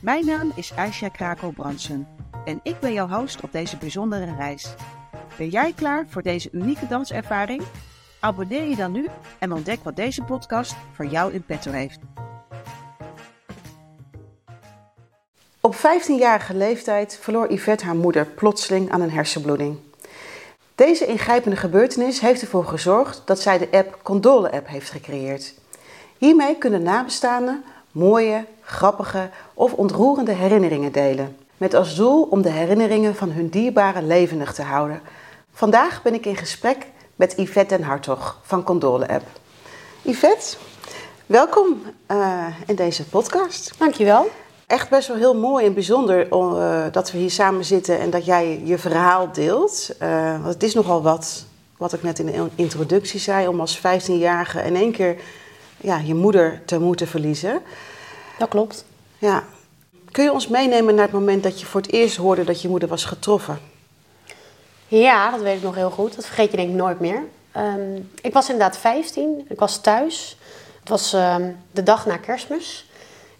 Mijn naam is Aisha Krakel-Bransen en ik ben jouw host op deze bijzondere reis. Ben jij klaar voor deze unieke danservaring? Abonneer je dan nu en ontdek wat deze podcast voor jou in petto heeft. Op 15-jarige leeftijd verloor Yvette haar moeder plotseling aan een hersenbloeding. Deze ingrijpende gebeurtenis heeft ervoor gezorgd dat zij de app Condole App heeft gecreëerd. Hiermee kunnen nabestaanden mooie, grappige of ontroerende herinneringen delen. Met als doel om de herinneringen van hun dierbaren levendig te houden. Vandaag ben ik in gesprek met Yvette den Hartog van Condole App. Yvette, welkom uh, in deze podcast. Dankjewel. Echt best wel heel mooi en bijzonder uh, dat we hier samen zitten en dat jij je verhaal deelt. Uh, want het is nogal wat, wat ik net in de introductie zei, om als 15-jarige in één keer ja, je moeder te moeten verliezen. Dat klopt. Ja. Kun je ons meenemen naar het moment dat je voor het eerst hoorde dat je moeder was getroffen? Ja, dat weet ik nog heel goed. Dat vergeet je denk ik nooit meer. Um, ik was inderdaad 15. Ik was thuis. Het was um, de dag na kerstmis.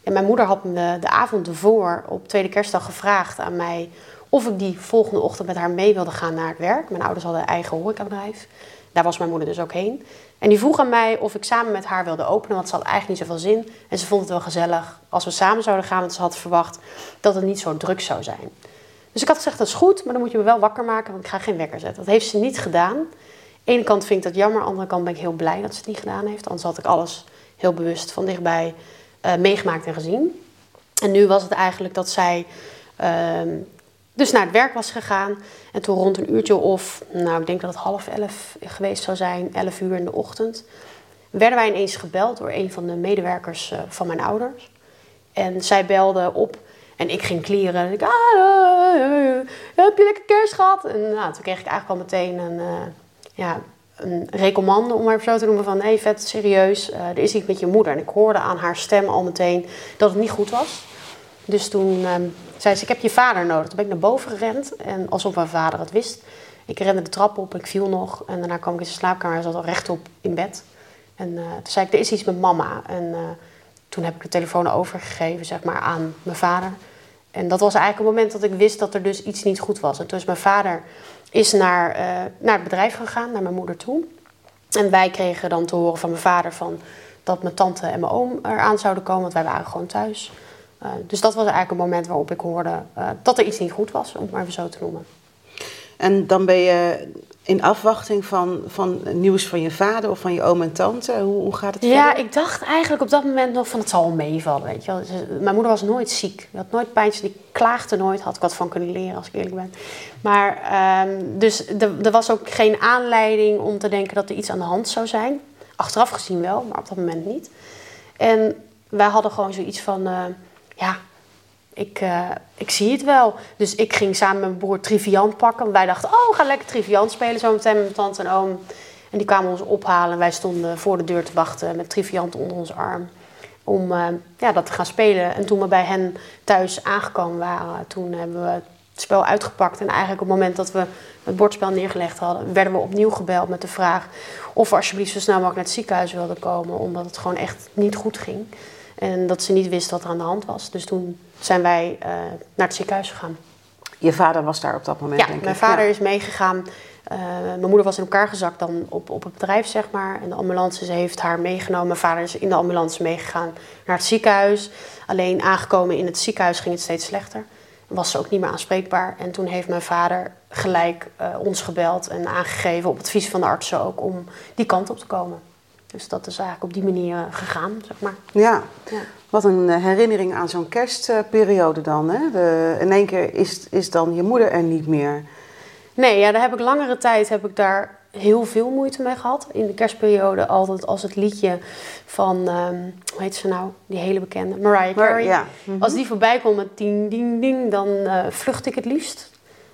En mijn moeder had me de avond ervoor op tweede kerstdag gevraagd aan mij of ik die volgende ochtend met haar mee wilde gaan naar het werk. Mijn ouders hadden een eigen horecabedrijf. Daar was mijn moeder dus ook heen. En die vroeg aan mij of ik samen met haar wilde openen, want ze had eigenlijk niet zoveel zin. En ze vond het wel gezellig als we samen zouden gaan, want ze had verwacht dat het niet zo druk zou zijn. Dus ik had gezegd, dat is goed, maar dan moet je me wel wakker maken, want ik ga geen wekker zetten. Dat heeft ze niet gedaan. Aan de ene kant vind ik dat jammer, aan de andere kant ben ik heel blij dat ze het niet gedaan heeft. Anders had ik alles heel bewust van dichtbij uh, meegemaakt en gezien. En nu was het eigenlijk dat zij uh, dus naar het werk was gegaan. En toen rond een uurtje of, nou ik denk dat het half elf geweest zou zijn, elf uur in de ochtend, werden wij ineens gebeld door een van de medewerkers uh, van mijn ouders. En zij belde op en ik ging klieren. En ik, ah, heb je lekker kerst gehad? En nou, toen kreeg ik eigenlijk al meteen een, ja, een recommande, om maar zo te noemen, van nee, vet, serieus, er is iets met je moeder. En ik hoorde aan haar stem al meteen dat het niet goed was. Dus toen um, zei ze, ik heb je vader nodig. Toen ben ik naar boven gerend en alsof mijn vader het wist. Ik rende de trap op, ik viel nog en daarna kwam ik in zijn slaapkamer. Hij zat al rechtop in bed. En uh, toen zei ik, er is iets met mama. En uh, toen heb ik de telefoon overgegeven, zeg maar, aan mijn vader. En dat was eigenlijk het moment dat ik wist dat er dus iets niet goed was. En toen is mijn vader is naar, uh, naar het bedrijf gegaan, naar mijn moeder toe. En wij kregen dan te horen van mijn vader van dat mijn tante en mijn oom eraan zouden komen, want wij waren gewoon thuis. Uh, dus dat was eigenlijk het moment waarop ik hoorde uh, dat er iets niet goed was, om het maar even zo te noemen. En dan ben je in afwachting van, van nieuws van je vader of van je oom en tante? Hoe, hoe gaat het Ja, verder? ik dacht eigenlijk op dat moment nog van het zal wel meevallen, weet je wel. Mijn moeder was nooit ziek. Die had nooit pijntjes, die klaagde nooit. Had ik wat van kunnen leren, als ik eerlijk ben. Maar, um, dus er was ook geen aanleiding om te denken dat er iets aan de hand zou zijn. Achteraf gezien wel, maar op dat moment niet. En wij hadden gewoon zoiets van, uh, ja, ik, uh, ik zie het wel. Dus ik ging samen met mijn broer Triviant pakken. Wij dachten, oh, we gaan lekker Triviant spelen zo meteen met mijn tante en oom. En die kwamen ons ophalen. En wij stonden voor de deur te wachten met Triviant onder onze arm. Om uh, ja, dat te gaan spelen. En toen we bij hen thuis aangekomen waren, toen hebben we het spel uitgepakt. En eigenlijk op het moment dat we het bordspel neergelegd hadden, werden we opnieuw gebeld met de vraag of we alsjeblieft zo snel mogelijk naar het ziekenhuis wilden komen. Omdat het gewoon echt niet goed ging. En dat ze niet wist wat er aan de hand was. Dus toen zijn wij uh, naar het ziekenhuis gegaan. Je vader was daar op dat moment, ja, denk ik. mijn vader ja. is meegegaan. Uh, mijn moeder was in elkaar gezakt dan op, op het bedrijf, zeg maar. En de ambulance heeft haar meegenomen. Mijn vader is in de ambulance meegegaan naar het ziekenhuis. Alleen aangekomen in het ziekenhuis ging het steeds slechter. Was ze ook niet meer aanspreekbaar. En toen heeft mijn vader gelijk uh, ons gebeld en aangegeven, op advies van de artsen ook, om die kant op te komen. Dus dat is eigenlijk op die manier gegaan, zeg maar. Ja, ja. wat een herinnering aan zo'n kerstperiode dan. Hè? De, in één keer is, is dan je moeder er niet meer. Nee, ja, daar heb ik langere tijd heb ik daar heel veel moeite mee gehad. In de kerstperiode altijd als het liedje van, ehm, hoe heet ze nou? Die hele bekende, Mariah Carey. ja. Mhm. Als die voorbij komt met ding, ding, ding, dan eh, vlucht ik het liefst.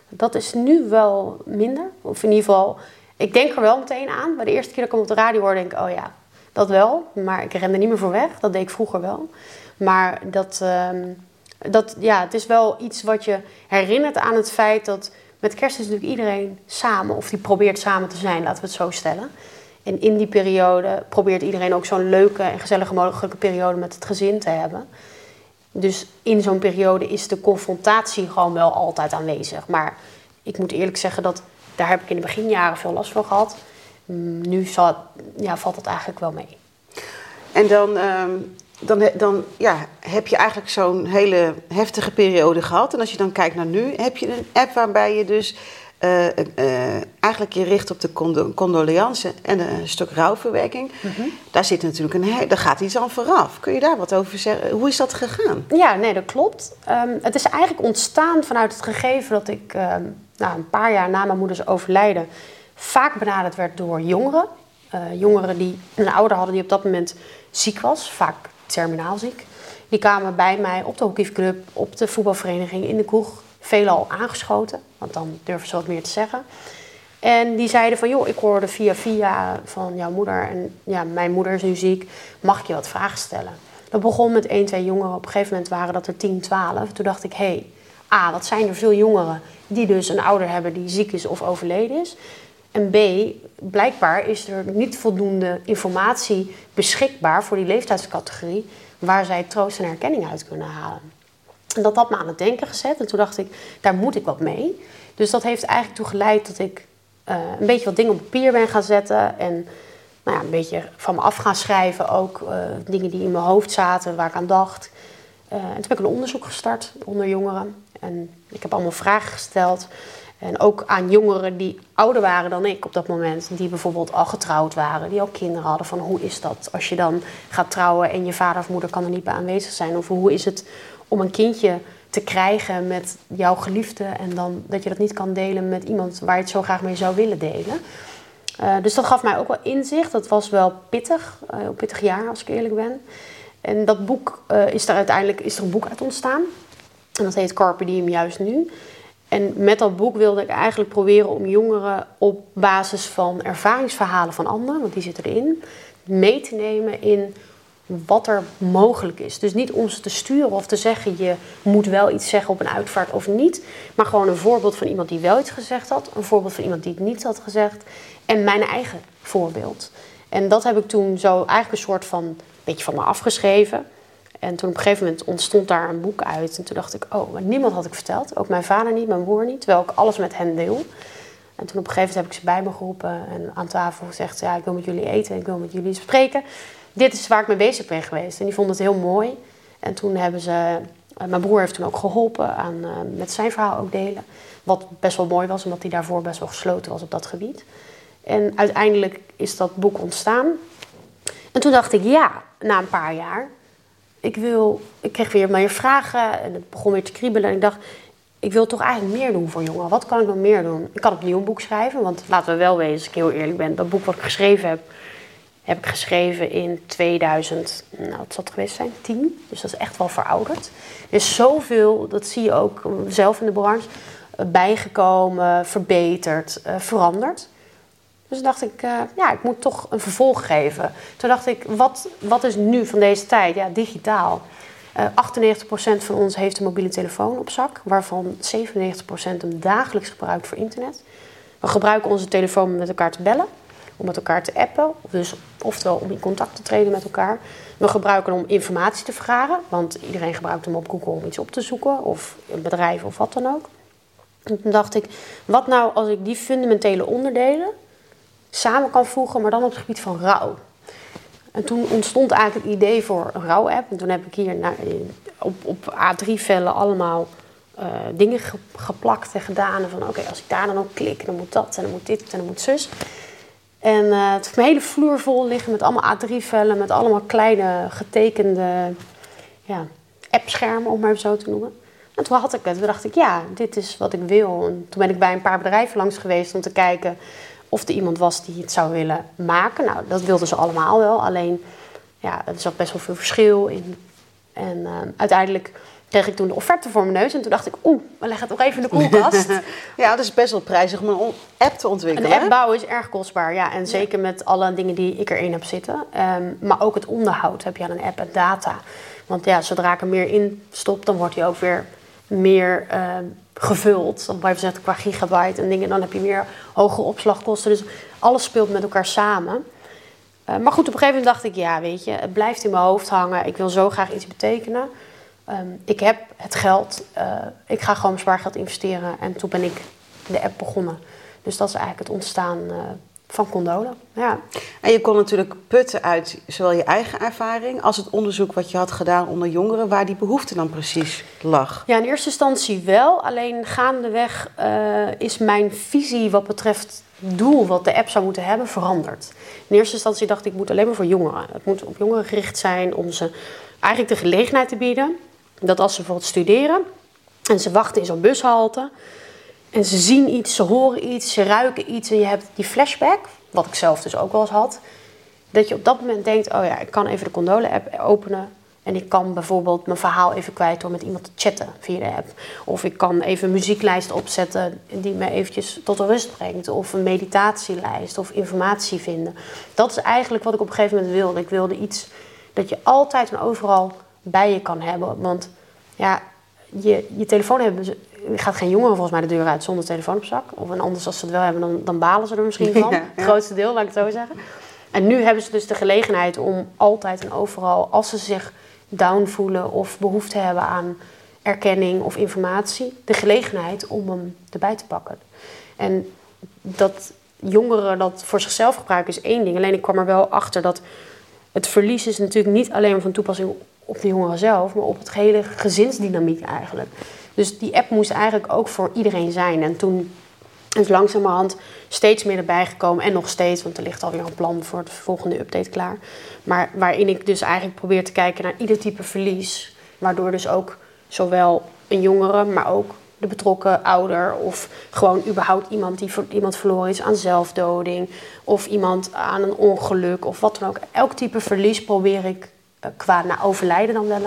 Dat is nu wel minder. Of in ieder geval, ik denk er wel meteen aan. Bij de eerste keer dat ik hem op de radio hoorde, denk ik, oh ja, dat wel. Maar ik ren er niet meer voor weg. Dat deed ik vroeger wel. Maar dat, ehm, dat, ja, het is wel iets wat je herinnert aan het feit dat met kerst is natuurlijk iedereen samen, of die probeert samen te zijn, laten we het zo stellen. En in die periode probeert iedereen ook zo'n leuke en gezellige mogelijke periode met het gezin te hebben. Dus in zo'n periode is de confrontatie gewoon wel altijd aanwezig. Maar ik moet eerlijk zeggen dat daar heb ik in de beginjaren veel last van gehad. Mm, Nu zal, ja, valt het eigenlijk wel mee. En dan, ehm, dan, dan ja, heb je eigenlijk zo'n hele heftige periode gehad. En als je dan kijkt naar nu, heb je een app waarbij je dus eh, eh, eigenlijk je richt op de condo condoleance en een stuk rouwverwerking. Daar zit natuurlijk een, daar gaat iets aan vooraf. Kun je daar wat over zeggen? Hoe is dat gegaan? Ja, nee, dat klopt. Ehm, het is eigenlijk ontstaan vanuit het gegeven dat ik ehm, nou, een paar jaar na mijn moeders overlijden vaak benaderd werd door jongeren. Eh, jongeren die een ouder hadden die op dat moment ziek was, vaak terminaal ziek. Die kwamen bij mij op de hockeyclub, op de voetbalvereniging, in de kroeg, veelal aangeschoten. Want dan durven ze wat meer te zeggen. En die zeiden van, joh, ik hoorde via via van jouw moeder en ja, mijn moeder is nu ziek, mag ik je wat vragen stellen? Dat begon met 1, 2 jongeren. Op een gegeven moment waren dat er 10, 12. Toen dacht ik, hé, hey, A, wat zijn er veel jongeren die dus een ouder hebben die ziek is of overleden is. En B, blijkbaar is er niet voldoende informatie beschikbaar voor die leeftijdscategorie waar zij troost en herkenning uit kunnen halen. En dat had me aan het denken gezet. En toen dacht ik, daar moet ik wat mee. Dus dat heeft eigenlijk toe geleid dat ik eh, een beetje wat dingen op papier ben gaan zetten. En nou ja, een beetje van me af gaan schrijven. Ook eh, dingen die in mijn hoofd zaten, waar ik aan dacht. Eh, en toen heb ik een onderzoek gestart onder jongeren. En ik heb allemaal vragen gesteld. En ook aan jongeren die ouder waren dan ik op dat moment. Die bijvoorbeeld al getrouwd waren, die al kinderen hadden. Van hoe is dat als je dan gaat trouwen en je vader of moeder kan er niet bij aanwezig zijn? Of hoe is het om een kindje te krijgen met jouw geliefde en dan dat je dat niet kan delen met iemand waar je het zo graag mee zou willen delen. Uh, dus dat gaf mij ook wel inzicht. Dat was wel pittig, uh, pittig jaar als ik eerlijk ben. En dat boek uh, is er uiteindelijk is er een boek uit ontstaan. En dat heet Carpe Diem juist nu. En met dat boek wilde ik eigenlijk proberen om jongeren op basis van ervaringsverhalen van anderen, want die zitten erin, mee te nemen in wat er mogelijk is. Dus niet om ze te sturen of te zeggen je moet wel iets zeggen op een uitvaart of niet. Maar gewoon een voorbeeld van iemand die wel iets gezegd had. Een voorbeeld van iemand die het niet had gezegd. En mijn eigen voorbeeld. En dat heb ik toen zo eigenlijk een soort van beetje van me afgeschreven. En toen op een gegeven moment ontstond daar een boek uit. En toen dacht ik, oh, maar niemand had ik verteld. Ook mijn vader niet, mijn broer niet. Terwijl ik alles met hen deel. En toen op een gegeven moment heb ik ze bij me geroepen. En aan tafel gezegd, ja, ik wil met jullie eten. Ik wil met jullie spreken dit is waar ik mee bezig ben geweest. En die vond het heel mooi. En toen hebben ze... Mijn broer heeft toen ook geholpen aan uh, met zijn verhaal ook delen. Wat best wel mooi was, omdat hij daarvoor best wel gesloten was op dat gebied. En uiteindelijk is dat boek ontstaan. En toen dacht ik, ja, na een paar jaar... Ik, wil, ik kreeg weer meer vragen en het begon weer te kriebelen. En ik dacht, ik wil toch eigenlijk meer doen voor jongeren. Wat kan ik nog meer doen? Ik kan opnieuw een boek schrijven, want laten we wel wezen, als ik heel eerlijk ben... dat boek wat ik geschreven heb heb ik geschreven in 2000, nou wat zal het geweest zijn, 10. Dus dat is echt wel verouderd. Er is zoveel, dat zie je ook zelf in de branche, bijgekomen, verbeterd, uh, veranderd. Dus dacht ik, uh, ja, ik moet toch een vervolg geven. Toen dacht ik, wat, wat is nu van deze tijd? Ja, digitaal. Uh, 98% van ons heeft een mobiele telefoon op zak, waarvan 97% hem dagelijks gebruikt voor internet. We gebruiken onze telefoon om met elkaar te bellen om met elkaar te appen. Dus, oftewel om in contact te treden met elkaar. We gebruiken hem om informatie te vergaren. Want iedereen gebruikt hem op Google om iets op te zoeken. Of een bedrijf of wat dan ook. En toen dacht ik, wat nou als ik die fundamentele onderdelen samen kan voegen, maar dan op het gebied van rouw. En toen ontstond eigenlijk het idee voor een rouw-app. En toen heb ik hier naar, op, op A3-vellen allemaal uh, dingen geplakt en gedaan. En van oké, als ik daar dan op klik, dan moet dat en dan moet dit en dan moet zus. En uh, het heeft mijn hele vloer vol liggen met allemaal A3-vellen, met allemaal kleine getekende ja, appschermen, om maar zo te noemen. En toen had ik het. Toen dacht ik, ja, dit is wat ik wil. En toen ben ik bij een paar bedrijven langs geweest om te kijken of er iemand was die het zou willen maken. Nou, dat wilden ze allemaal wel. Alleen, ja, er zat best wel veel verschil in. En uh, uiteindelijk kreeg ik toen de offerte voor mijn neus. En toen dacht ik, oeh, we leggen het nog even in de koelkast. ja, dat is best wel prijzig om een app te ontwikkelen. Een app bouwen is erg kostbaar, ja. En zeker met alle dingen die ik erin heb zitten. Um, maar ook het onderhoud heb je aan een app en data. Want ja, zodra ik er meer in stop, dan wordt hij ook weer meer uh, gevuld. Dan blijven zeggen qua gigabyte en dingen. Dan heb je meer hogere opslagkosten. Dus alles speelt met elkaar samen. Uh, maar goed, op een gegeven moment dacht ik, ja, weet je, het blijft in mijn hoofd hangen. Ik wil zo graag iets betekenen. Um, ik heb het geld, uh, ik ga gewoon mijn spaargeld investeren. En toen ben ik de app begonnen. Dus dat is eigenlijk het ontstaan uh, van Condola. Ja. En je kon natuurlijk putten uit zowel je eigen ervaring als het onderzoek wat je had gedaan onder jongeren, waar die behoefte dan precies lag. Ja, in eerste instantie wel. Alleen gaandeweg uh, is mijn visie wat betreft doel wat de app zou moeten hebben veranderd. In eerste instantie dacht ik, ik moet alleen maar voor jongeren. Het moet op jongeren gericht zijn om ze eigenlijk de gelegenheid te bieden dat als ze bijvoorbeeld studeren en ze wachten in zo'n bushalte en ze zien iets, ze horen iets, ze ruiken iets en je hebt die flashback, wat ik zelf dus ook wel eens had, dat je op dat moment denkt: oh ja, ik kan even de Condole-app openen en ik kan bijvoorbeeld mijn verhaal even kwijt door met iemand te chatten via de app. Of ik kan even een muzieklijst opzetten die me eventjes tot rust brengt. Of een meditatielijst of informatie vinden. Dat is eigenlijk wat ik op een gegeven moment wilde. Ik wilde iets dat je altijd en overal bij je kan hebben. Want ja, je, je telefoon hebben gaat geen jongeren volgens mij de deur uit zonder telefoon op zak. Of en anders als ze het wel hebben, dan, dan balen ze er misschien van. Het grootste deel, laat ik het zo zeggen. En nu hebben ze dus de gelegenheid om altijd en overal, als ze zich down voelen of behoefte hebben aan erkenning of informatie, de gelegenheid om hem erbij te pakken. En dat jongeren dat voor zichzelf gebruiken is één ding. Alleen ik kwam er wel achter dat het verlies is natuurlijk niet alleen van toepassing op de jongeren zelf, maar op het hele gezinsdynamiek eigenlijk. Dus die app moest eigenlijk ook voor iedereen zijn. En toen is langzamerhand steeds meer erbij gekomen. En nog steeds, want er ligt alweer een plan voor de volgende update klaar. Maar waarin ik dus eigenlijk probeer te kijken naar ieder type verlies. Waardoor dus ook zowel een jongere, maar ook de betrokken ouder of gewoon überhaupt iemand die iemand verloren is aan zelfdoding of iemand aan een ongeluk of wat dan ook. Elk type verlies probeer ik uh, qua naar overlijden dan wel,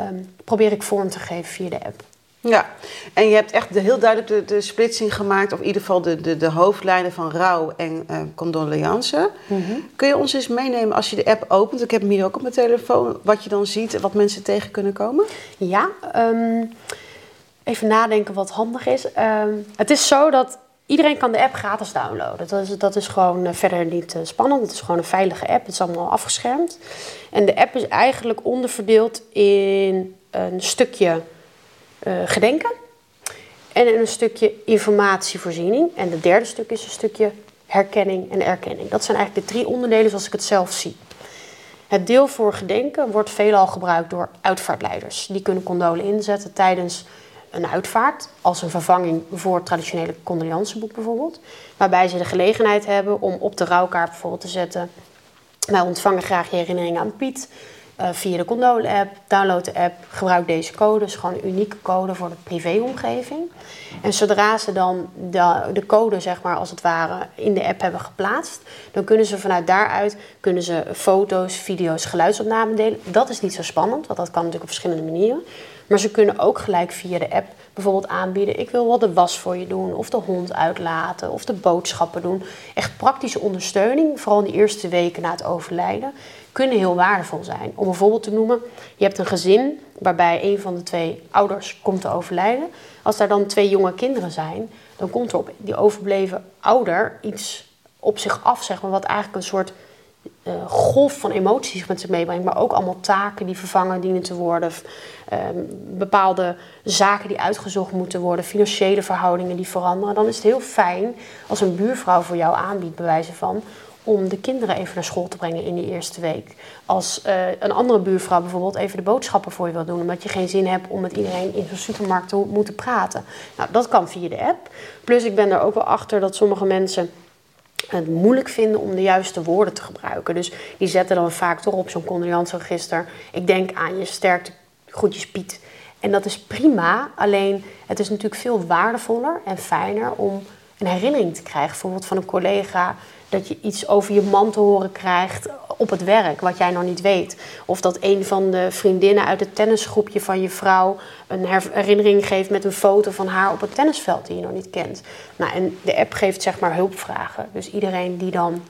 um, probeer ik vorm te geven via de app. Ja, en je hebt echt de, heel duidelijk de, de splitsing gemaakt, of in ieder geval de, de, de hoofdlijnen van rouw en uh, condoleance. Mm -hmm. Kun je ons eens meenemen als je de app opent? Ik heb hem hier ook op mijn telefoon, wat je dan ziet en wat mensen tegen kunnen komen? Ja, um, even nadenken wat handig is. Um, het is zo dat iedereen kan de app gratis downloaden. Dat is, dat is gewoon uh, verder niet uh, spannend. Het is gewoon een veilige app. Het is allemaal afgeschermd. En de app is eigenlijk onderverdeeld in een stukje gedenken en een stukje informatievoorziening. En het derde stuk is een stukje herkenning en erkenning. Dat zijn eigenlijk de drie onderdelen zoals ik het zelf zie. Het deel voor gedenken wordt veelal gebruikt door uitvaartleiders. Die kunnen condolen inzetten tijdens een uitvaart als een vervanging voor het traditionele condoleanceboek bijvoorbeeld. Waarbij ze de gelegenheid hebben om op de rouwkaart bijvoorbeeld te zetten... wij ontvangen graag je herinnering aan Piet via de Condole-app. Download de app, gebruik deze code. is gewoon een unieke code voor de privéomgeving. En zodra ze dan de, de code, zeg maar, als het ware, in de app hebben geplaatst... dan kunnen ze vanuit daaruit kunnen ze foto's, video's, geluidsopnamen delen. Dat is niet zo spannend, want dat kan natuurlijk op verschillende manieren. Maar ze kunnen ook gelijk via de app bijvoorbeeld aanbieden: ik wil wel de was voor je doen, of de hond uitlaten, of de boodschappen doen. Echt praktische ondersteuning, vooral in de eerste weken na het overlijden, kunnen heel waardevol zijn. Om een voorbeeld te noemen: je hebt een gezin waarbij een van de twee ouders komt te overlijden. Als daar dan twee jonge kinderen zijn, dan komt er op die overbleven ouder iets op zich af, zeg maar, wat eigenlijk een soort uh, golf van emoties met zich meebrengt, maar ook allemaal taken die vervangen dienen te worden, uh, bepaalde zaken die uitgezocht moeten worden, financiële verhoudingen die veranderen, dan is het heel fijn als een buurvrouw voor jou aanbiedt, bij wijze van, om de kinderen even naar school te brengen in die eerste week. Als uh, een andere buurvrouw bijvoorbeeld even de boodschappen voor je wil doen, omdat je geen zin hebt om met iedereen in zo'n supermarkt te moeten praten. Nou, dat kan via de app. Plus, ik ben er ook wel achter dat sommige mensen het moeilijk vinden om de juiste woorden te gebruiken. Dus die zetten dan vaak toch op zo'n condoleanceregister. Ik denk aan je sterkte, groetjes Piet. En dat is prima, alleen het is natuurlijk veel waardevoller en fijner om een herinnering te krijgen. Bijvoorbeeld van een collega dat je iets over je man te horen krijgt op het werk, wat jij nog niet weet. Of dat een van de vriendinnen uit het tennisgroepje van je vrouw een herinnering geeft met een foto van haar op het tennisveld die je nog niet kent. Nou, en de app geeft zeg maar hulpvragen. Dus iedereen die dan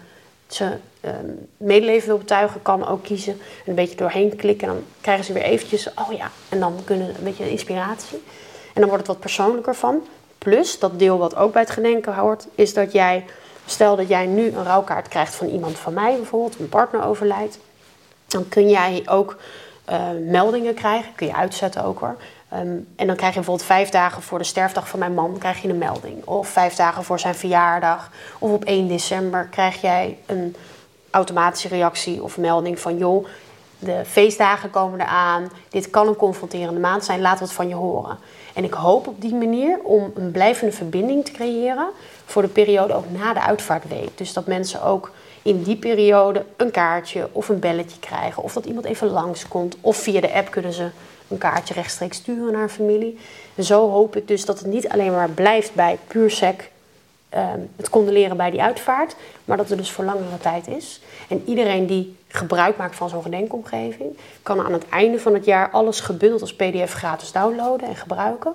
zijn uh, medeleven wil betuigen, kan ook kiezen. En een beetje doorheen klikken. En dan krijgen ze weer eventjes, oh ja, en dan kunnen een beetje inspiratie. En dan wordt het wat persoonlijker van. Plus, dat deel wat ook bij het gedenken hoort, is dat jij Stel dat jij nu een rouwkaart krijgt van iemand van mij bijvoorbeeld, een partner overlijdt. Dan kun jij ook uh, meldingen krijgen, kun je uitzetten ook hoor. Um, en dan krijg je bijvoorbeeld vijf dagen voor de sterfdag van mijn man krijg je een melding. Of vijf dagen voor zijn verjaardag. Of op 1 december krijg jij een automatische reactie of melding van joh, de feestdagen komen eraan. Dit kan een confronterende maand zijn, laat wat van je horen. En ik hoop op die manier om een blijvende verbinding te creëren voor de periode ook na de uitvaartweek. Dus dat mensen ook in die periode een kaartje of een belletje krijgen. Of dat iemand even langskomt. Of via de app kunnen ze een kaartje rechtstreeks sturen naar familie. En zo hoop ik dus dat het niet alleen maar blijft bij puur sec Ehm, het condoleren bij die uitvaart, maar dat er dus voor langere tijd is. En iedereen die gebruik maakt van zo'n gedenkomgeving, kan aan het einde van het jaar alles gebundeld als PDF gratis downloaden en gebruiken.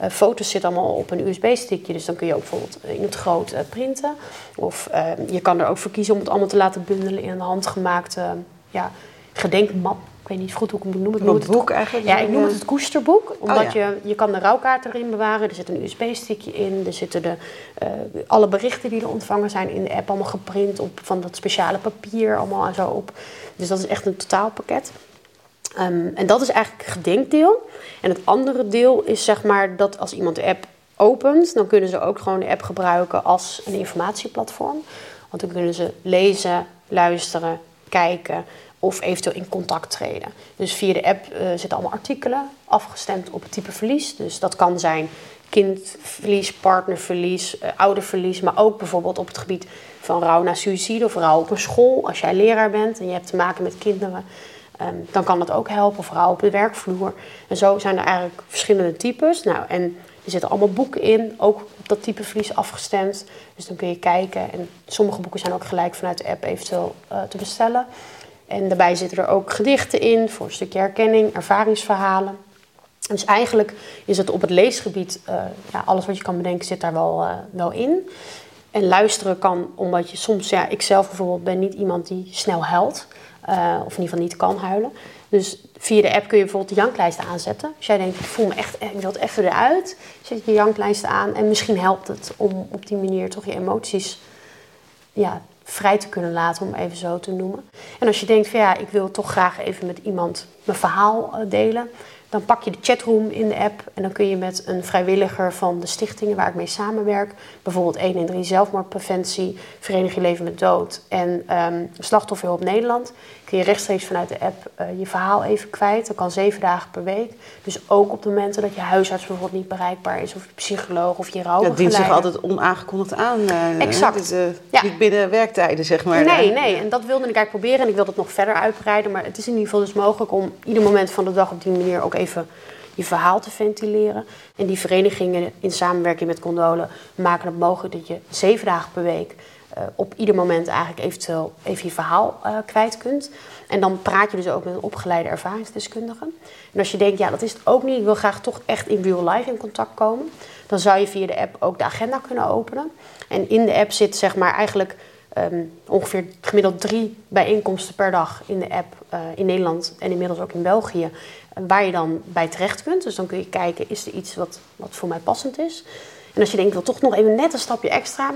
Uh, foto's zitten allemaal op een USB-stickje, dus dan kun je ook bijvoorbeeld in het groot uh, printen. Of ehm, je kan er ook voor kiezen om het allemaal te laten bundelen in een handgemaakte ja, gedenkmap ik weet niet goed hoe ik hem noem. Ik noem het boek eigenlijk? Ja, ik noem het het koesterboek. Omdat oh, je, je kan de rouwkaart erin bewaren. Er zit een USB-stickje in. Er zitten de, uh, alle berichten die er ontvangen zijn in de app allemaal geprint op van dat speciale papier allemaal en zo op. Dus dat is echt een totaalpakket. Um, en dat is eigenlijk het gedenkdeel. En het andere deel is zeg maar dat als iemand de app opent, dan kunnen ze ook gewoon de app gebruiken als een informatieplatform. Want dan kunnen ze lezen, luisteren, kijken, of eventueel in contact treden. Dus via de app uh, zitten allemaal artikelen afgestemd op het type verlies. Dus dat kan zijn kindverlies, partnerverlies, uh, ouderverlies, maar ook bijvoorbeeld op het gebied van rouw na suïcide of rouw op een school. Als jij leraar bent en je hebt te maken met kinderen, um, dan kan dat ook helpen. Of rouw op de werkvloer. En zo zijn er eigenlijk verschillende types. Nou, en er zitten allemaal boeken in, ook op dat type verlies afgestemd. Dus dan kun je kijken. En sommige boeken zijn ook gelijk vanuit de app eventueel uh, te bestellen. En daarbij zitten er ook gedichten in voor een stukje herkenning, ervaringsverhalen. Dus eigenlijk is het op het leesgebied, uh, ja, alles wat je kan bedenken zit daar wel, uh, wel in. En luisteren kan, omdat je soms, ja, ik zelf bijvoorbeeld ben niet iemand die snel huilt. Uh, of in ieder geval niet kan huilen. Dus via de app kun je bijvoorbeeld de janklijst aanzetten. Als jij denkt, ik voel me echt, ik wil het even eruit. Zet je janklijst aan en misschien helpt het om op die manier toch je emoties ja, vrij te kunnen laten, om even zo te noemen. En als je denkt van ja, ik wil toch graag even met iemand mijn verhaal eh, delen, dan pak je de chatroom in de app en dan kun je met een vrijwilliger van de stichtingen waar ik mee samenwerk, bijvoorbeeld 1 en 3 zelfmoordpreventie, Vereniging Leven met Dood en um, Slachtofferhulp Nederland, kun je rechtstreeks vanuit de app uh, je verhaal even kwijt. Dat kan zeven dagen per week. Dus ook op de momenten dat je huisarts bijvoorbeeld niet bereikbaar is, of je psycholoog of je rouwbegeleider. Dat dient zich altijd onaangekondigd aan. Uh, exact. Uh, ja. Niet binnen werktijden, zeg maar. Nee, nee. En dat wilde ik eigenlijk proberen en ik wil dat nog verder uitbreiden. Maar het is in ieder geval dus mogelijk om ieder moment van de dag op die manier ook even je verhaal te ventileren. En die verenigingen in samenwerking met Condolen maken het mogelijk dat je zeven dagen per week op ieder moment eigenlijk eventueel even je verhaal uh, kwijt kunt. En dan praat je dus ook met een opgeleide ervaringsdeskundige. En als je denkt, ja, dat is het ook niet, ik wil graag toch echt in real life in contact komen, dan zou je via de app ook de agenda kunnen openen. En in de app zit zeg maar eigenlijk um, ongeveer gemiddeld drie bijeenkomsten per dag in de app uh, in Nederland en inmiddels ook in België, waar je dan bij terecht kunt. Dus dan kun je kijken, is er iets wat, wat voor mij passend is? En als je denkt, ik wil toch nog even net een stapje extra,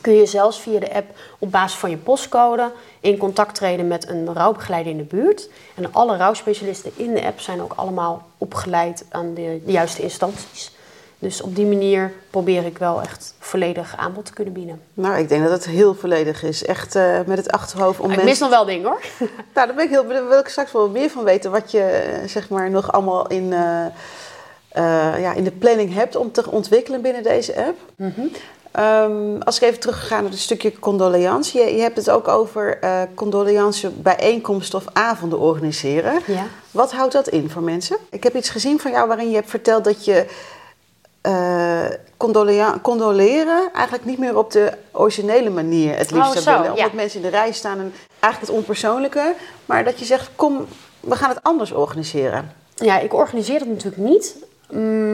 kun je zelfs via de app op basis van je postcode in contact treden met een rouwbegeleider in de buurt. En alle rouwspecialisten in de app zijn ook allemaal opgeleid aan de, de juiste instanties. Dus op die manier probeer ik wel echt volledig aanbod te kunnen bieden. Nou, ik denk dat het heel volledig is. Echt uh, met het achterhoofd om mensen... Ik mis nog wel dingen hoor. nou, daar ben ik heel, daar wil ik straks wel meer van weten. Wat je eh, zeg maar nog allemaal in, uh, uh, ja, in de planning hebt om te ontwikkelen binnen deze app. Mm -hmm. Um, als ik even terug ga naar het stukje condoleance. Je, je hebt het ook over uh, condoleance bijeenkomsten of avonden organiseren. Ja. Wat houdt dat in voor mensen? Ik heb iets gezien van jou waarin je hebt verteld dat je uh, condolea- condoleren eigenlijk niet meer op de originele manier het liefst Oh, zou zo, willen. ja. Omdat mensen in de rij staan en eigenlijk het onpersoonlijke. Maar dat je zegt, kom, we gaan het anders organiseren. Ja, ik organiseer het natuurlijk niet.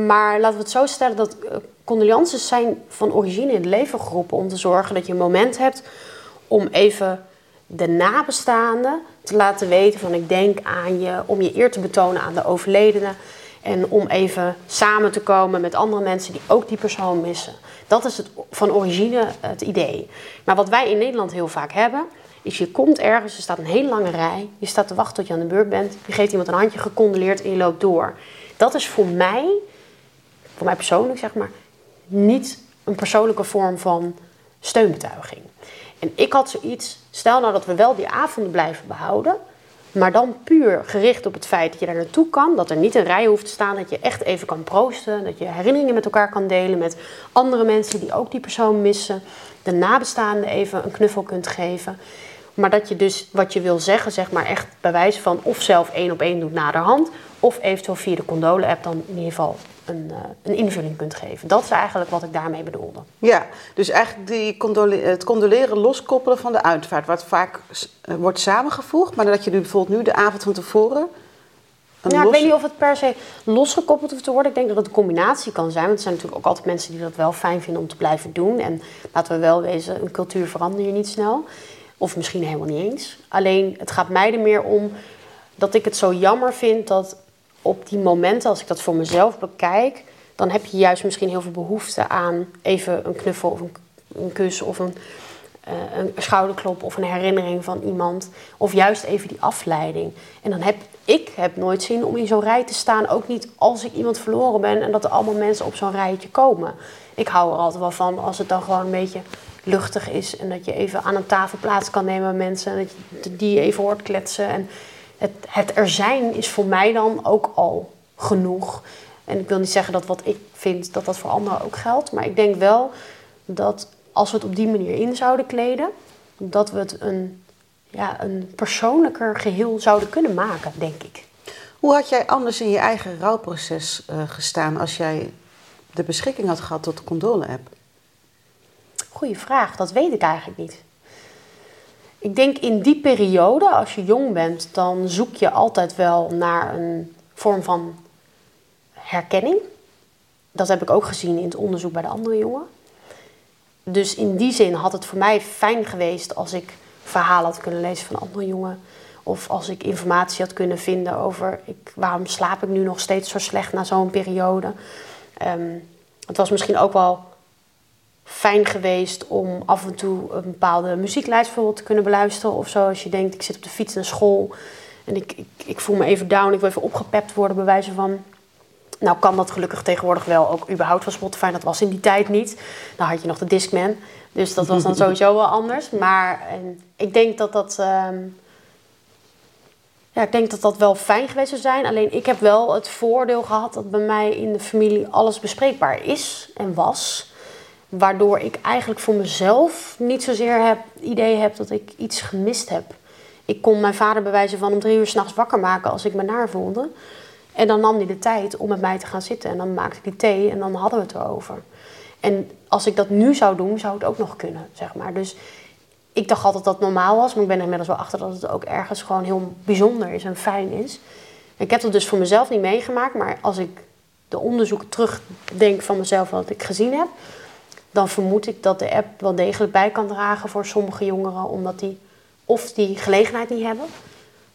Maar laten we het zo stellen dat eh, condolences zijn van origine in het leven geroepen om te zorgen dat je een moment hebt om even de nabestaanden te laten weten van ik denk aan je, om je eer te betonen aan de overledene en om even samen te komen met andere mensen die ook die persoon missen. Dat is het, van origine het idee. Maar wat wij in Nederland heel vaak hebben, is je komt ergens, er staat een hele lange rij, je staat te wachten tot je aan de beurt bent, je geeft iemand een handje gecondoleerd en je loopt door. Dat is voor mij, voor mij persoonlijk zeg maar, niet een persoonlijke vorm van steunbetuiging. En ik had zoiets, stel nou dat we wel die avonden blijven behouden, maar dan puur gericht op het feit dat je daar naartoe kan, dat er niet een rij hoeft te staan, dat je echt even kan proosten, dat je herinneringen met elkaar kan delen met andere mensen die ook die persoon missen, de nabestaanden even een knuffel kunt geven. Maar dat je dus wat je wil zeggen, zeg maar echt bij wijze van of zelf één op één doet naderhand, of eventueel via de Condole-app dan in ieder geval een, eh, een invulling kunt geven. Dat is eigenlijk wat ik daarmee bedoelde. Ja, dus eigenlijk die condole- het condoleren loskoppelen van de uitvaart, wat vaak eh, wordt samengevoegd, maar dat je nu bijvoorbeeld nu de avond van tevoren. een Ja, ik weet niet of het per se losgekoppeld hoeft te worden. Ik denk dat het een combinatie kan zijn. Want er zijn natuurlijk ook altijd mensen die dat wel fijn vinden om te blijven doen. En laten we wel wezen, een cultuur verander je niet snel. Of misschien helemaal niet eens. Alleen, het gaat mij er meer om dat ik het zo jammer vind dat op die momenten, als ik dat voor mezelf bekijk, dan heb je juist misschien heel veel behoefte aan even een knuffel of een, kus of een, eh, een schouderklop of een herinnering van iemand. Of juist even die afleiding. En dan heb ik heb nooit zin om in zo'n rij te staan. Ook niet als ik iemand verloren ben en dat er allemaal mensen op zo'n rijtje komen. Ik hou er altijd wel van als het dan gewoon een beetje luchtig is. En dat je even aan een tafel plaats kan nemen met mensen. En dat je die even hoort kletsen. En het, het er zijn is voor mij dan ook al genoeg. En ik wil niet zeggen dat wat ik vind, dat dat voor anderen ook geldt. Maar ik denk wel dat als we het op die manier in zouden kleden, dat we het een, ja, een persoonlijker geheel zouden kunnen maken, denk ik. Hoe had jij anders in je eigen rouwproces eh, gestaan als jij de beschikking had gehad tot de Condole-app? Goeie vraag, dat weet ik eigenlijk niet. Ik denk in die periode, als je jong bent, dan zoek je altijd wel naar een vorm van herkenning. Dat heb ik ook gezien in het onderzoek bij de andere jongen. Dus in die zin had het voor mij fijn geweest als ik verhalen had kunnen lezen van andere jongen. Of als ik informatie had kunnen vinden over ik, waarom slaap ik nu nog steeds zo slecht na zo'n periode. Ehm, het was misschien ook wel fijn geweest om af en toe een bepaalde muzieklijst bijvoorbeeld te kunnen beluisteren. Of zo, als je denkt, ik zit op de fiets naar school en ik, ik, ik voel me even down, ik wil even opgepept worden bij wijze van... Nou kan dat gelukkig tegenwoordig wel, ook überhaupt van Spotify. Dat was in die tijd niet. Dan had je nog de Discman. Dus dat was dan sowieso wel anders. Maar en, ik denk dat dat... ehm, ja, ik denk dat dat wel fijn geweest zou zijn. Alleen ik heb wel het voordeel gehad dat bij mij in de familie alles bespreekbaar is en was. Waardoor ik eigenlijk voor mezelf niet zozeer het idee heb dat ik iets gemist heb. Ik kon mijn vader bij wijze van om drie uur s'nachts wakker maken als ik me naar voelde. En dan nam hij de tijd om met mij te gaan zitten. En dan maakte ik thee en dan hadden we het erover. En als ik dat nu zou doen, zou het ook nog kunnen, zeg maar. Dus ik dacht altijd dat het normaal was. Maar ik ben er inmiddels wel achter dat het ook ergens gewoon heel bijzonder is en fijn is. Ik heb dat dus voor mezelf niet meegemaakt. Maar als ik de onderzoeken terugdenk van mezelf wat ik gezien heb... dan vermoed ik dat de app wel degelijk bij kan dragen voor sommige jongeren. Omdat die of die gelegenheid niet hebben...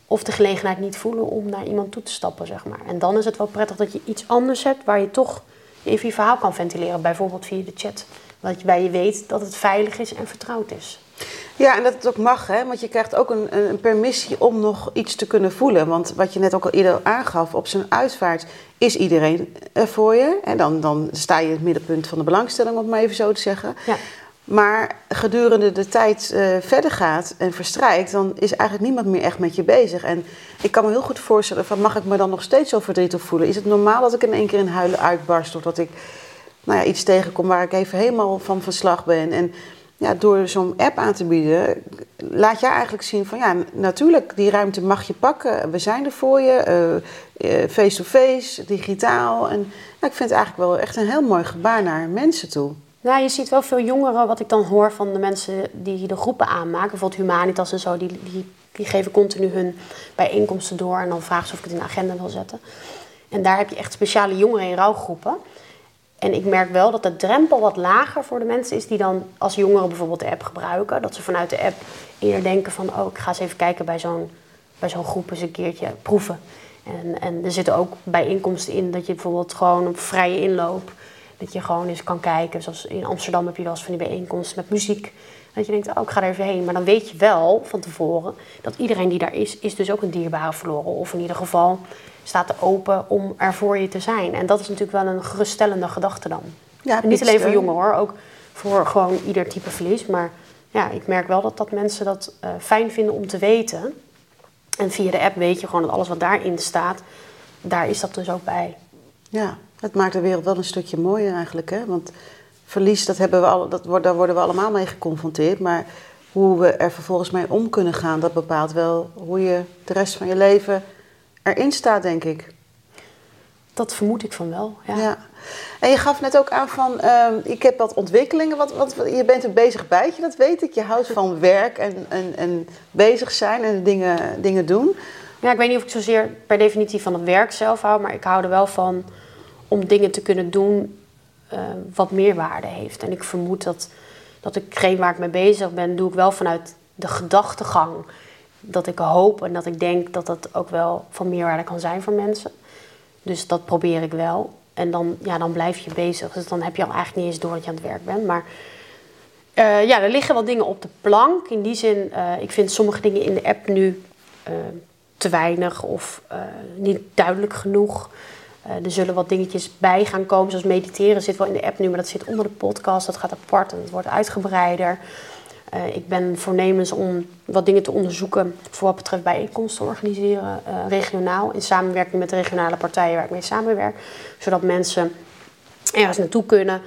of de gelegenheid niet voelen om naar iemand toe te stappen, zeg maar. En dan is het wel prettig dat je iets anders hebt... waar je toch even je verhaal kan ventileren. Bijvoorbeeld via de chat. Waarbij je weet dat het veilig is en vertrouwd is. Ja, en dat het ook mag, hè? want je krijgt ook een, een permissie om nog iets te kunnen voelen. Want wat je net ook al eerder aangaf, op zo'n uitvaart is iedereen er voor je. En dan, dan sta je in het middenpunt van de belangstelling, om het maar even zo te zeggen. Ja. Maar gedurende de tijd eh, verder gaat en verstrijkt, dan is eigenlijk niemand meer echt met je bezig. En ik kan me heel goed voorstellen, van, mag ik me dan nog steeds zo verdrietig voelen? Is het normaal dat ik in één keer in huilen uitbarst of dat ik nou ja, iets tegenkom waar ik even helemaal van verslag ben? En ja, door zo'n app aan te bieden, laat jij eigenlijk zien van ja, natuurlijk, die ruimte mag je pakken. We zijn er voor je, eh, eh, face-to-face, digitaal. En nou, ik vind het eigenlijk wel echt een heel mooi gebaar naar mensen toe. Nou, je ziet wel veel jongeren, wat ik dan hoor van de mensen die de groepen aanmaken, bijvoorbeeld Humanitas en zo, die, die, die geven continu hun bijeenkomsten door en dan vragen ze of ik het in de agenda wil zetten. En daar heb je echt speciale jongeren in rouwgroepen. En ik merk wel dat de drempel wat lager voor de mensen is die dan als jongeren bijvoorbeeld de app gebruiken. Dat ze vanuit de app eerder denken van, oh, ik ga eens even kijken bij zo'n, bij zo'n groep eens een keertje proeven. En, en er zitten ook bijeenkomsten in dat je bijvoorbeeld gewoon op vrije inloop, dat je gewoon eens kan kijken. Zoals in Amsterdam heb je wel eens van die bijeenkomsten met muziek. Dat je denkt, oh, ik ga er even heen. Maar dan weet je wel van tevoren dat iedereen die daar is, is dus ook een dierbare verloren. Of in ieder geval staat er open om er voor je te zijn. En dat is natuurlijk wel een geruststellende gedachte dan. Ja, niet alleen voor jongeren hoor, ook voor gewoon ieder type verlies. Maar ja, ik merk wel dat, dat mensen dat uh, fijn vinden om te weten. En via de app weet je gewoon dat alles wat daarin staat, daar is dat dus ook bij. Ja, het maakt de wereld wel een stukje mooier eigenlijk. Hè? Want verlies, dat hebben we al, dat, daar worden we allemaal mee geconfronteerd. Maar hoe we er vervolgens mee om kunnen gaan, dat bepaalt wel hoe je de rest van je leven erin staat, denk ik. Dat vermoed ik van wel, ja. ja. En je gaf net ook aan van, uh, ik heb wat ontwikkelingen. Wat, wat, je bent een bezig bijtje, dat weet ik. Je houdt van werk en, en, en bezig zijn en dingen, dingen doen. Ja, ik weet niet of ik zozeer per definitie van het werk zelf hou, maar ik hou er wel van om dingen te kunnen doen uh, wat meerwaarde heeft. En ik vermoed dat, dat geen waar ik mee bezig ben, doe ik wel vanuit de gedachtegang dat ik hoop en dat ik denk dat dat ook wel van meerwaarde kan zijn voor mensen. Dus dat probeer ik wel. En dan, ja, dan blijf je bezig. Dus dan heb je al eigenlijk niet eens door dat je aan het werk bent. Maar uh, ja, er liggen wel dingen op de plank. In die zin, uh, ik vind sommige dingen in de app nu uh, te weinig of niet duidelijk genoeg. er zullen wat dingetjes bij gaan komen, zoals mediteren zit wel in de app nu, maar dat zit onder de podcast. Dat gaat apart en het wordt uitgebreider. Uh, ik ben voornemens om wat dingen te onderzoeken voor wat betreft bijeenkomsten te organiseren, uh, regionaal, in samenwerking met de regionale partijen waar ik mee samenwerk. Zodat mensen ergens naartoe kunnen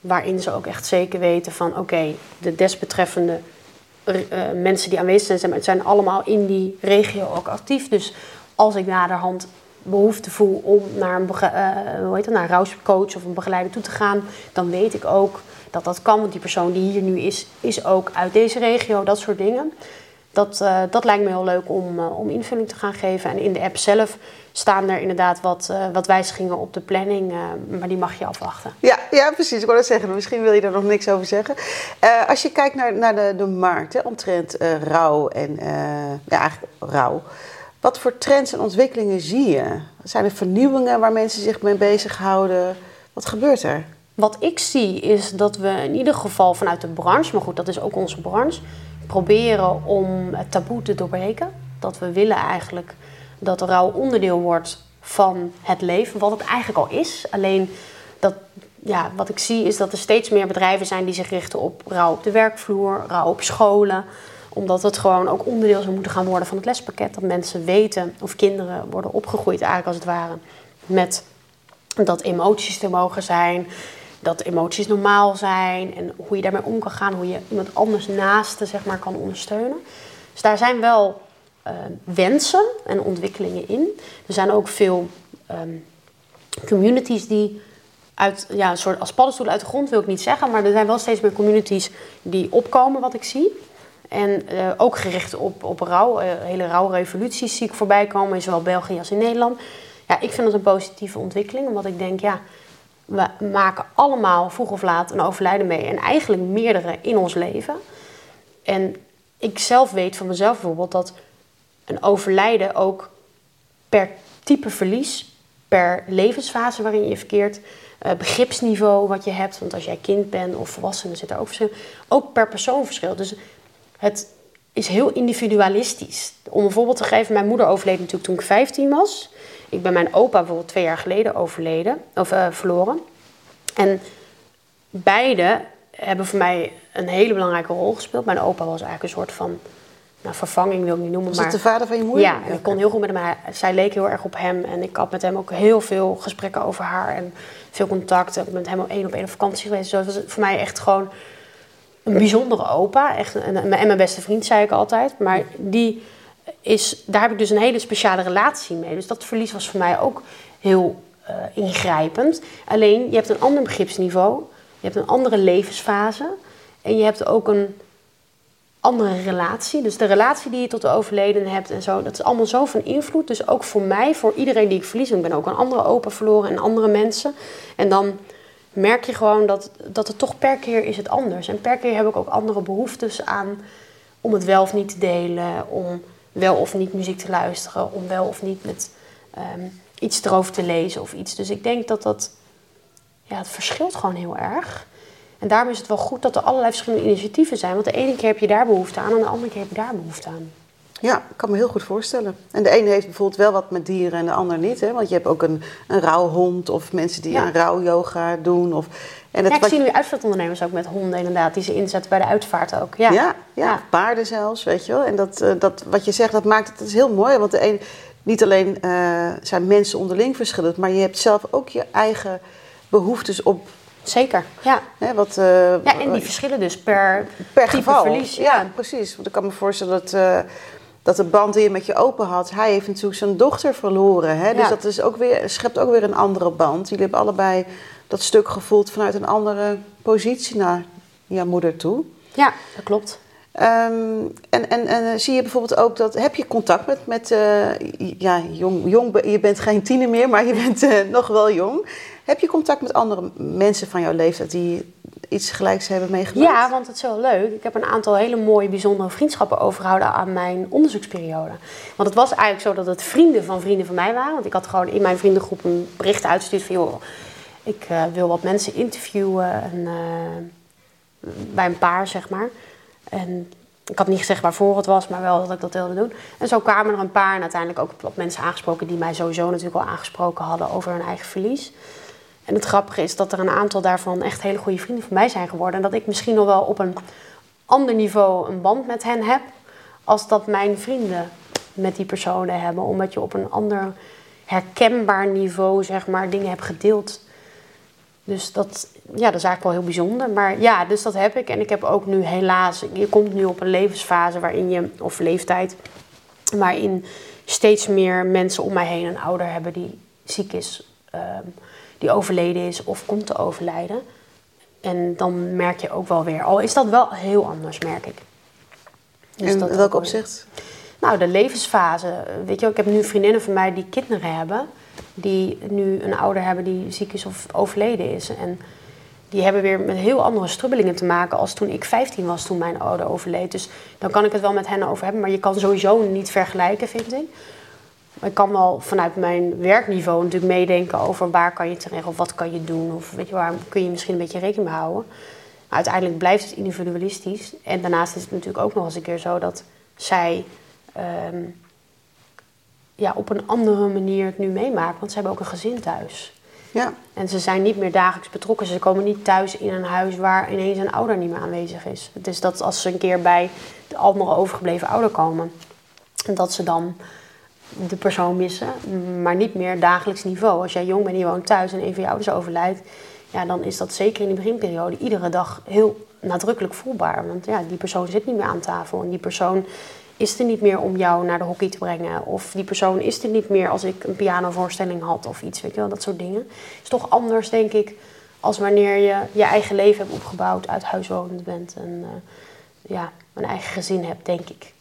waarin ze ook echt zeker weten van oké, de desbetreffende uh, mensen die aanwezig zijn, zijn allemaal in die regio ook actief. Dus als ik naderhand behoefte voel om naar een, hoe heet dat, naar een rouwcoach of een begeleider toe te gaan, dan weet ik ook dat dat kan. Want die persoon die hier nu is, is ook uit deze regio, dat soort dingen. Dat, uh, dat lijkt me heel leuk om, uh, om invulling te gaan geven. En in de app zelf staan er inderdaad wat, uh, wat wijzigingen op de planning, maar die mag je afwachten. Ja, ja precies. Ik wou dat zeggen. Misschien wil je daar nog niks over zeggen. als je kijkt naar, naar de, de markt, hè, omtrent rouw en ja, eigenlijk rouw. Wat voor trends en ontwikkelingen zie je? Zijn er vernieuwingen waar mensen zich mee bezighouden? Wat gebeurt er? Wat ik zie is dat we in ieder geval vanuit de branche, maar goed, dat is ook onze branche, proberen om het taboe te doorbreken. Dat we willen eigenlijk dat rouw onderdeel wordt van het leven, wat het eigenlijk al is. Alleen dat, ja, wat ik zie is dat er steeds meer bedrijven zijn die zich richten op rouw op de werkvloer, rouw op scholen omdat het gewoon ook onderdeel zou moeten gaan worden van het lespakket. Dat mensen weten, of kinderen worden opgegroeid eigenlijk als het ware, met dat emoties er mogen zijn dat emoties normaal zijn en hoe je daarmee om kan gaan, hoe je iemand anders naaste zeg maar, kan ondersteunen. Dus daar zijn wel uh, wensen en ontwikkelingen in. Er zijn ook veel um, communities die uit, ja, een soort als paddenstoelen uit de grond wil ik niet zeggen, maar er zijn wel steeds meer communities die opkomen, wat ik zie. En uh, ook gericht op, op rouw, uh, hele rouwrevoluties zie ik voorbij komen, in zowel België als in Nederland. Ja, ik vind dat een positieve ontwikkeling, omdat ik denk, ja, we maken allemaal vroeg of laat een overlijden mee. En eigenlijk meerdere in ons leven. En ik zelf weet van mezelf bijvoorbeeld dat een overlijden ook per type verlies, per levensfase waarin je verkeert, uh, begripsniveau wat je hebt. Want als jij kind bent of volwassene zit er ook verschil. Ook per persoon verschil. Dus het is heel individualistisch. Om een voorbeeld te geven, mijn moeder overleed natuurlijk toen ik 15 was. Ik ben mijn opa bijvoorbeeld twee jaar geleden overleden, of uh, verloren. En beide hebben voor mij een hele belangrijke rol gespeeld. Mijn opa was eigenlijk een soort van nou, vervanging, wil ik niet noemen. Was maar, de vader van je moeder? Ja, ik kon heel goed met hem. Zij leek heel erg op hem. En ik had met hem ook heel veel gesprekken over haar. En veel contact. Ik ben met hem op één op één op vakantie geweest. Dus het was voor mij echt gewoon een bijzondere opa. Echt, en, en mijn beste vriend, zei ik altijd. Maar die is, daar heb ik dus een hele speciale relatie mee. Dus dat verlies was voor mij ook heel eh, ingrijpend. Alleen, je hebt een ander begripsniveau. Je hebt een andere levensfase. En je hebt ook een andere relatie. Dus de relatie die je tot de overleden hebt en zo, dat is allemaal zo van invloed. Dus ook voor mij, voor iedereen die ik verlies. Ik ben ook een andere opa verloren en andere mensen. En dan merk je gewoon dat, dat het toch per keer is het anders. En per keer heb ik ook andere behoeftes aan om het wel of niet te delen, om wel of niet muziek te luisteren, om wel of niet met ehm, iets erover te lezen of iets. Dus ik denk dat dat, ja, het verschilt gewoon heel erg. En daarom is het wel goed dat er allerlei verschillende initiatieven zijn. Want de ene keer heb je daar behoefte aan en de andere keer heb je daar behoefte aan. Ja, ik kan me heel goed voorstellen. En de ene heeft bijvoorbeeld wel wat met dieren en de ander niet. Hè? Want je hebt ook een, een rouwhond of mensen die ja. een rouwyoga doen. Of, en het, ja, ik zie nu uitvaartondernemers ook met honden inderdaad, die ze inzetten bij de uitvaart ook. Ja, ja, ja, paarden zelfs, weet je wel. En dat, uh, dat, wat je zegt, dat maakt het dat is heel mooi. Want de een, niet alleen uh, zijn mensen onderling verschillend, maar je hebt zelf ook je eigen behoeftes op Zeker, ja. Hè, wat, uh, ja, en die verschillen dus per, per geval. verlies. Ja. precies. Want ik kan me voorstellen dat, uh, dat de band die je met je open had, hij heeft natuurlijk zijn dochter verloren. Hè? Dus dat is ook weer, schept ook weer een andere band. Jullie hebben allebei dat stuk gevoeld vanuit een andere positie naar jouw moeder toe. Ja, dat klopt. Um, en, en, en zie je bijvoorbeeld ook dat. Heb je contact met. met uh, ja, jong, jong. Je bent geen tiener meer, maar je bent uh, nog wel jong. Heb je contact met andere mensen van jouw leeftijd die iets gelijks hebben meegemaakt? Ja, want het is wel leuk. Ik heb een aantal hele mooie, bijzondere vriendschappen overgehouden aan mijn onderzoeksperiode. Want het was eigenlijk zo dat het vrienden van vrienden van mij waren. Want ik had gewoon in mijn vriendengroep een bericht uitgestuurd van... joh, ik uh, wil wat mensen interviewen en, uh, bij een paar, zeg maar. En ik had niet gezegd waarvoor het was, maar wel dat ik dat wilde doen. En zo kwamen er een paar en uiteindelijk ook wat mensen aangesproken... die mij sowieso natuurlijk al aangesproken hadden over hun eigen verlies... En het grappige is dat er een aantal daarvan echt hele goede vrienden van mij zijn geworden. En dat ik misschien nog wel op een ander niveau een band met hen heb. Als dat mijn vrienden met die personen hebben. Omdat je op een ander herkenbaar niveau, zeg maar, dingen hebt gedeeld. Dus dat, ja, dat is eigenlijk wel heel bijzonder. Maar ja, dus dat heb ik. En ik heb ook nu helaas... Je komt nu op een levensfase waarin je... Of leeftijd... Waarin steeds meer mensen om mij heen een ouder hebben die ziek is... Um, die overleden is of komt te overlijden. En dan merk je ook wel weer, al is dat wel heel anders, merk ik. Dus in dat welk opzicht? Nou, de levensfase. Weet je, ik heb nu vriendinnen van mij die kinderen hebben, die nu een ouder hebben die ziek is of overleden is. En die hebben weer met heel andere strubbelingen te maken als toen ik 15 was, toen mijn ouder overleed. Dus dan kan ik het wel met hen over hebben, maar je kan sowieso niet vergelijken, vind ik ik kan wel vanuit mijn werkniveau natuurlijk meedenken over waar kan je terecht of wat kan je doen. Of weet je, waar kun je misschien een beetje rekening mee houden. Maar uiteindelijk blijft het individualistisch. En daarnaast is het natuurlijk ook nog eens een keer zo dat zij um, ja, op een andere manier het nu meemaken. Want ze hebben ook een gezin thuis. Ja. En ze zijn niet meer dagelijks betrokken. Ze komen niet thuis in een huis waar ineens een ouder niet meer aanwezig is. Het is dat als ze een keer bij de andere overgebleven ouder komen, dat ze dan de persoon missen, maar niet meer dagelijks niveau. Als jij jong bent en je woont thuis en een van je ouders overlijdt, ja, dan is dat zeker in de beginperiode iedere dag heel nadrukkelijk voelbaar. Want ja, die persoon zit niet meer aan tafel en die persoon is er niet meer om jou naar de hockey te brengen. Of die persoon is er niet meer als ik een pianovoorstelling had of iets, weet je wel, dat soort dingen. Het is toch anders, denk ik, als wanneer je je eigen leven hebt opgebouwd, uit huiswonend bent en uh, ja, een eigen gezin hebt, denk ik.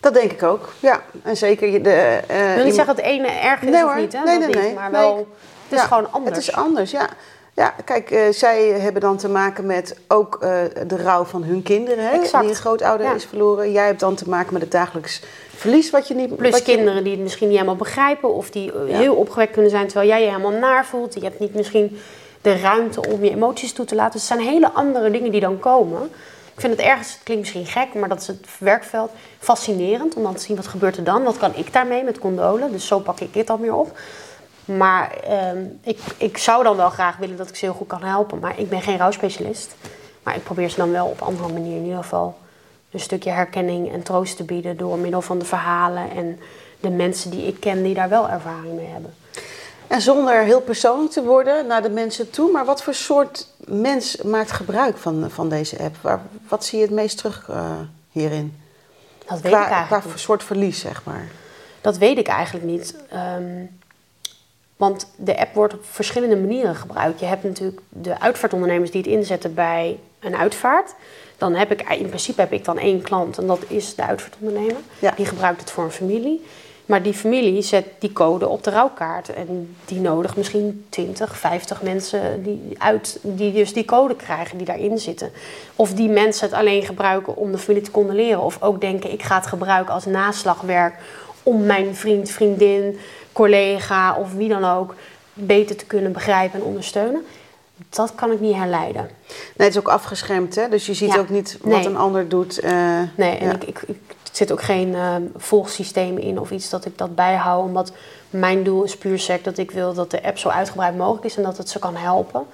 Dat denk ik ook, ja. En zeker de... Uh, ik wil niet zeggen dat het ene erger is nee, of niet, hè? Nee, nee, nee. Maar wel, het is gewoon anders. Het is anders, ja. Ja, kijk, uh, zij hebben dan te maken met ook uh, de rouw van hun kinderen, hè, die een grootouder ja. is verloren. Jij hebt dan te maken met het dagelijks verlies wat je niet... Plus wat kinderen je... die het misschien niet helemaal begrijpen of die ja. heel opgewekt kunnen zijn terwijl jij je helemaal naar voelt. Je hebt niet misschien de ruimte om je emoties toe te laten. Dus het zijn hele andere dingen die dan komen. Ik vind het ergens, het klinkt misschien gek, maar dat is het werkveld fascinerend. Om dan te zien wat gebeurt er dan. Wat kan ik daarmee met condolen? Dus zo pak ik dit dan weer op. Maar uh, ik, ik zou dan wel graag willen dat ik ze heel goed kan helpen. Maar ik ben geen rouwspecialist. Maar ik probeer ze dan wel op andere manier in ieder geval een stukje herkenning en troost te bieden. Door middel van de verhalen en de mensen die ik ken die daar wel ervaring mee hebben. En zonder heel persoonlijk te worden naar de mensen toe, maar wat voor soort mens maakt gebruik van, van deze app? Waar, wat zie je het meest terug uh, hierin? Dat weet ik eigenlijk qua niet. soort verlies, zeg maar. Dat weet ik eigenlijk niet. Ehm, want de app wordt op verschillende manieren gebruikt. Je hebt natuurlijk de uitvaartondernemers die het inzetten bij een uitvaart. Dan heb ik, in principe heb ik dan één klant en dat is de uitvaartondernemer. Ja. Die gebruikt het voor een familie. Maar die familie zet die code op de rouwkaart. En die nodigt misschien 20, 50 mensen die, uit, die dus die code krijgen, die daarin zitten. Of die mensen het alleen gebruiken om de familie te condoleren. Of ook denken, ik ga het gebruiken als naslagwerk om mijn vriend, vriendin, collega of wie dan ook beter te kunnen begrijpen en ondersteunen. Dat kan ik niet herleiden. Nee, het is ook afgeschermd, hè? Dus je ziet Ja. ook niet wat Nee. een ander doet. eh, Nee, en ja. ik, ik, ik zit ook geen uh, volgsysteem in of iets dat ik dat bijhoud. Omdat mijn doel is puur sec dat ik wil dat de app zo uitgebreid mogelijk is en dat het ze kan helpen.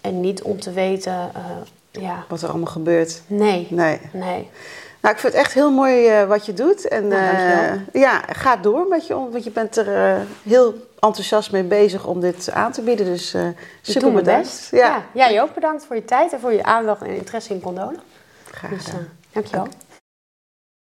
En niet om te weten, uh, ja, Wat er allemaal gebeurt. nee, Nee. nee. Nou, ik vind het echt heel mooi eh, wat je doet. En Nou, eh, ja, ga door met je, want je bent er eh, heel enthousiast mee bezig om dit aan te bieden. Dus eh Ik super doe mijn bedankt. best. Ja, Ja. jij ook bedankt voor je tijd en voor je aandacht en interesse in condolen. graag Dus gedaan. uh, dankjewel.